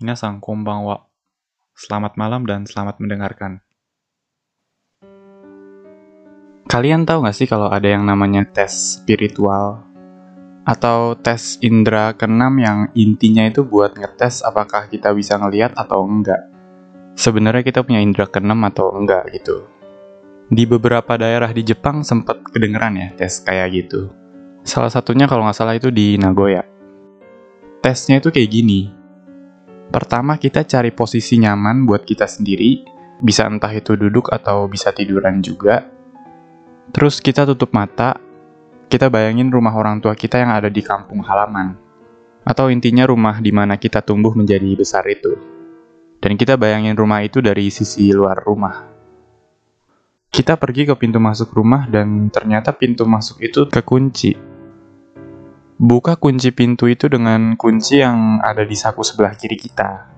Minasang konbanwa. Selamat malam dan selamat mendengarkan. Kalian tahu nggak sih kalau ada yang namanya tes spiritual atau tes indera keenam yang intinya itu buat ngetes apakah kita bisa ngelihat atau enggak. Sebenarnya kita punya indera keenam atau enggak gitu. Di beberapa daerah di Jepang sempat kedengeran ya tes kayak gitu. Salah satunya kalau nggak salah itu di Nagoya. Tesnya itu kayak gini. Pertama kita cari posisi nyaman buat kita sendiri, bisa entah itu duduk atau bisa tiduran juga. Terus kita tutup mata, kita bayangin rumah orang tua kita yang ada di kampung halaman. Atau intinya rumah di mana kita tumbuh menjadi besar itu. Dan kita bayangin rumah itu dari sisi luar rumah. Kita pergi ke pintu masuk rumah dan ternyata pintu masuk itu kekunci. Buka kunci pintu itu dengan kunci yang ada di saku sebelah kiri kita.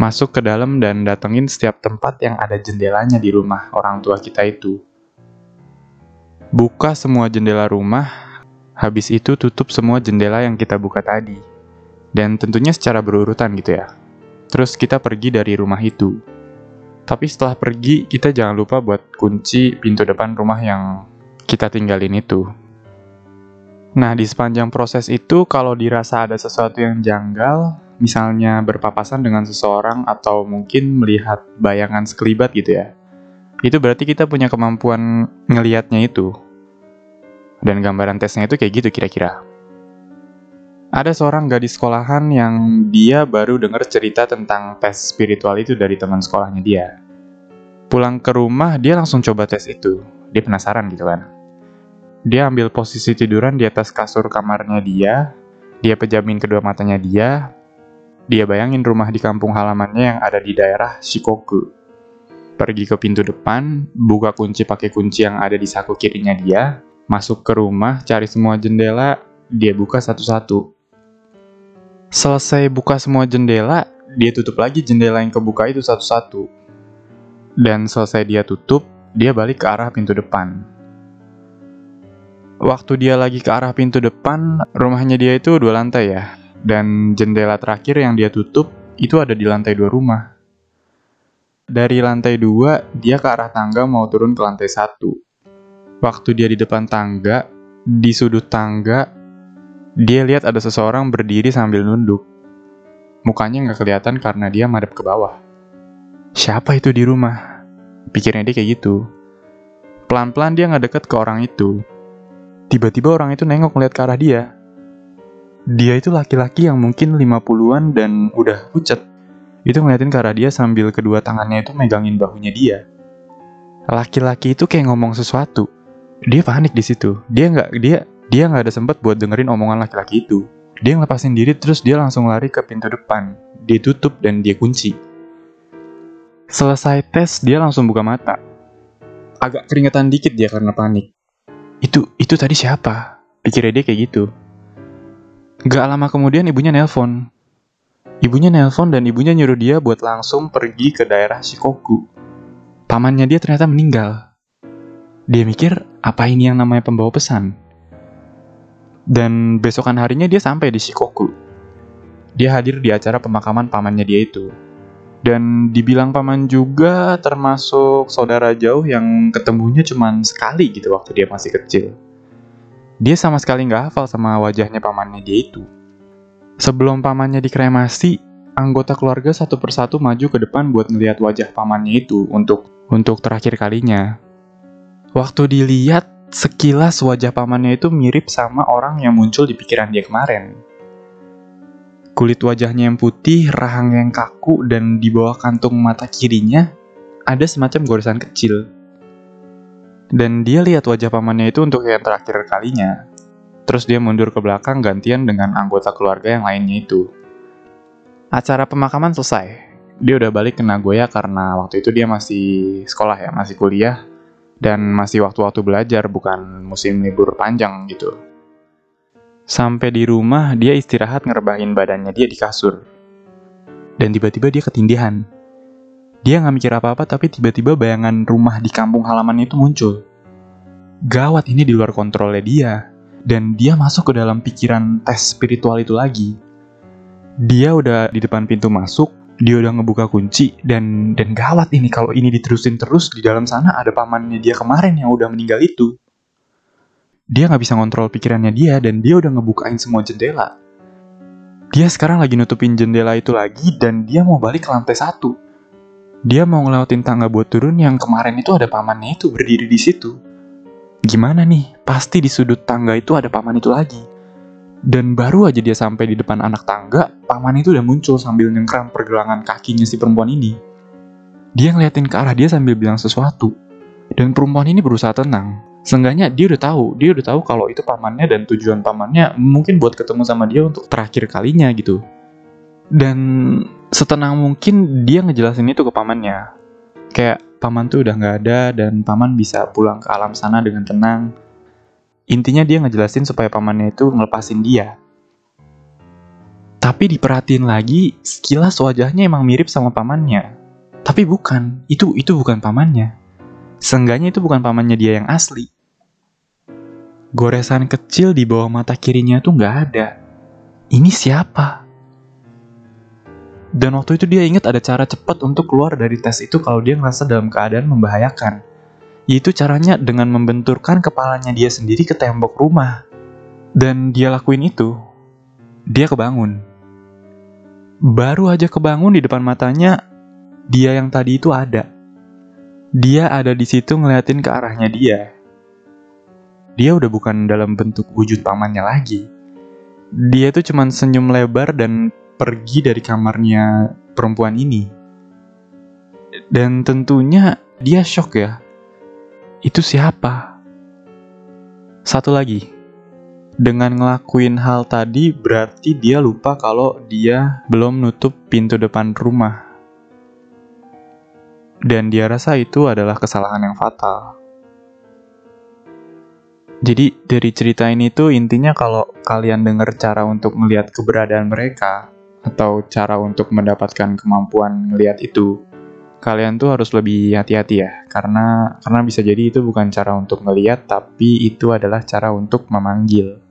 Masuk ke dalam dan datengin setiap tempat yang ada jendelanya di rumah orang tua kita itu Buka semua jendela rumah, habis itu tutup semua jendela yang kita buka tadi. Dan tentunya secara berurutan gitu ya. Terus kita pergi dari rumah itu. Tapi setelah pergi, kita jangan lupa buat kunci pintu depan rumah yang kita tinggalin itu. Nah, di sepanjang proses itu, kalau dirasa ada sesuatu yang janggal, misalnya berpapasan dengan seseorang atau mungkin melihat bayangan sekelibat gitu ya, itu berarti kita punya kemampuan ngelihatnya itu. Dan gambaran tesnya itu kayak gitu kira-kira. Ada seorang gadis sekolahan yang dia baru dengar cerita tentang tes spiritual itu dari teman sekolahnya dia. Pulang ke rumah, dia langsung coba tes itu. Dia penasaran gitu kan. Dia ambil posisi tiduran di atas kasur kamarnya dia, dia pejamin kedua matanya dia, dia bayangin rumah di kampung halamannya yang ada di daerah Shikoku pergi ke pintu depan, buka kunci pakai kunci yang ada di saku kirinya dia, masuk ke rumah, cari semua jendela, dia buka satu-satu. Selesai buka semua jendela, dia tutup lagi jendela yang kebuka itu satu-satu. Dan selesai dia tutup, dia balik ke arah pintu depan. Waktu dia lagi ke arah pintu depan, rumahnya dia itu dua lantai ya. Dan jendela terakhir yang dia tutup, itu ada di lantai dua rumah. Dari lantai dua, dia ke arah tangga mau turun ke lantai satu. Waktu dia di depan tangga, di sudut tangga, dia lihat ada seseorang berdiri sambil nunduk. Mukanya nggak kelihatan karena dia madep ke bawah. Siapa itu di rumah? Pikirnya dia kayak gitu. Pelan-pelan dia nggak deket ke orang itu. Tiba-tiba orang itu nengok ngeliat ke arah dia. Dia itu laki-laki yang mungkin 50-an dan udah pucet itu ngeliatin ke arah dia sambil kedua tangannya itu megangin bahunya dia. Laki-laki itu kayak ngomong sesuatu. Dia panik di situ. Dia nggak dia dia nggak ada sempat buat dengerin omongan laki-laki itu. Dia ngelepasin diri terus dia langsung lari ke pintu depan. Dia tutup dan dia kunci. Selesai tes dia langsung buka mata. Agak keringetan dikit dia karena panik. Itu itu tadi siapa? Pikirnya dia kayak gitu. Gak lama kemudian ibunya nelpon. Ibunya nelpon dan ibunya nyuruh dia buat langsung pergi ke daerah Shikoku. Pamannya dia ternyata meninggal. Dia mikir, apa ini yang namanya pembawa pesan? Dan besokan harinya dia sampai di Shikoku. Dia hadir di acara pemakaman pamannya dia itu. Dan dibilang paman juga termasuk saudara jauh yang ketemunya cuma sekali gitu waktu dia masih kecil. Dia sama sekali nggak hafal sama wajahnya pamannya dia itu. Sebelum pamannya dikremasi, anggota keluarga satu persatu maju ke depan buat ngeliat wajah pamannya itu untuk untuk terakhir kalinya. Waktu dilihat, sekilas wajah pamannya itu mirip sama orang yang muncul di pikiran dia kemarin. Kulit wajahnya yang putih, rahang yang kaku, dan di bawah kantung mata kirinya ada semacam goresan kecil. Dan dia lihat wajah pamannya itu untuk yang terakhir kalinya. Terus dia mundur ke belakang gantian dengan anggota keluarga yang lainnya itu. Acara pemakaman selesai. Dia udah balik ke Nagoya karena waktu itu dia masih sekolah ya, masih kuliah. Dan masih waktu-waktu belajar, bukan musim libur panjang gitu. Sampai di rumah, dia istirahat ngerbahin badannya dia di kasur. Dan tiba-tiba dia ketindihan. Dia nggak mikir apa-apa, tapi tiba-tiba bayangan rumah di kampung halaman itu muncul. Gawat ini di luar kontrolnya dia dan dia masuk ke dalam pikiran tes spiritual itu lagi. Dia udah di depan pintu masuk, dia udah ngebuka kunci dan dan gawat ini kalau ini diterusin terus di dalam sana ada pamannya dia kemarin yang udah meninggal itu. Dia nggak bisa ngontrol pikirannya dia dan dia udah ngebukain semua jendela. Dia sekarang lagi nutupin jendela itu lagi dan dia mau balik ke lantai satu. Dia mau ngelewatin tangga buat turun yang kemarin itu ada pamannya itu berdiri di situ. Gimana nih? Pasti di sudut tangga itu ada paman itu lagi. Dan baru aja dia sampai di depan anak tangga, paman itu udah muncul sambil nyengkram pergelangan kakinya si perempuan ini. Dia ngeliatin ke arah dia sambil bilang sesuatu. Dan perempuan ini berusaha tenang. Seenggaknya dia udah tahu, dia udah tahu kalau itu pamannya dan tujuan pamannya mungkin buat ketemu sama dia untuk terakhir kalinya gitu. Dan setenang mungkin dia ngejelasin itu ke pamannya. Kayak paman tuh udah nggak ada dan paman bisa pulang ke alam sana dengan tenang Intinya dia ngejelasin supaya pamannya itu ngelepasin dia. Tapi diperhatiin lagi, sekilas wajahnya emang mirip sama pamannya. Tapi bukan, itu itu bukan pamannya. Seenggaknya itu bukan pamannya dia yang asli. Goresan kecil di bawah mata kirinya tuh nggak ada. Ini siapa? Dan waktu itu dia ingat ada cara cepat untuk keluar dari tes itu kalau dia ngerasa dalam keadaan membahayakan yaitu caranya dengan membenturkan kepalanya dia sendiri ke tembok rumah. Dan dia lakuin itu, dia kebangun. Baru aja kebangun di depan matanya, dia yang tadi itu ada. Dia ada di situ ngeliatin ke arahnya dia. Dia udah bukan dalam bentuk wujud pamannya lagi. Dia itu cuman senyum lebar dan pergi dari kamarnya perempuan ini. Dan tentunya dia shock ya itu siapa? Satu lagi, dengan ngelakuin hal tadi berarti dia lupa kalau dia belum nutup pintu depan rumah. Dan dia rasa itu adalah kesalahan yang fatal. Jadi dari cerita ini tuh intinya kalau kalian dengar cara untuk melihat keberadaan mereka atau cara untuk mendapatkan kemampuan melihat itu, kalian tuh harus lebih hati-hati ya karena karena bisa jadi itu bukan cara untuk melihat tapi itu adalah cara untuk memanggil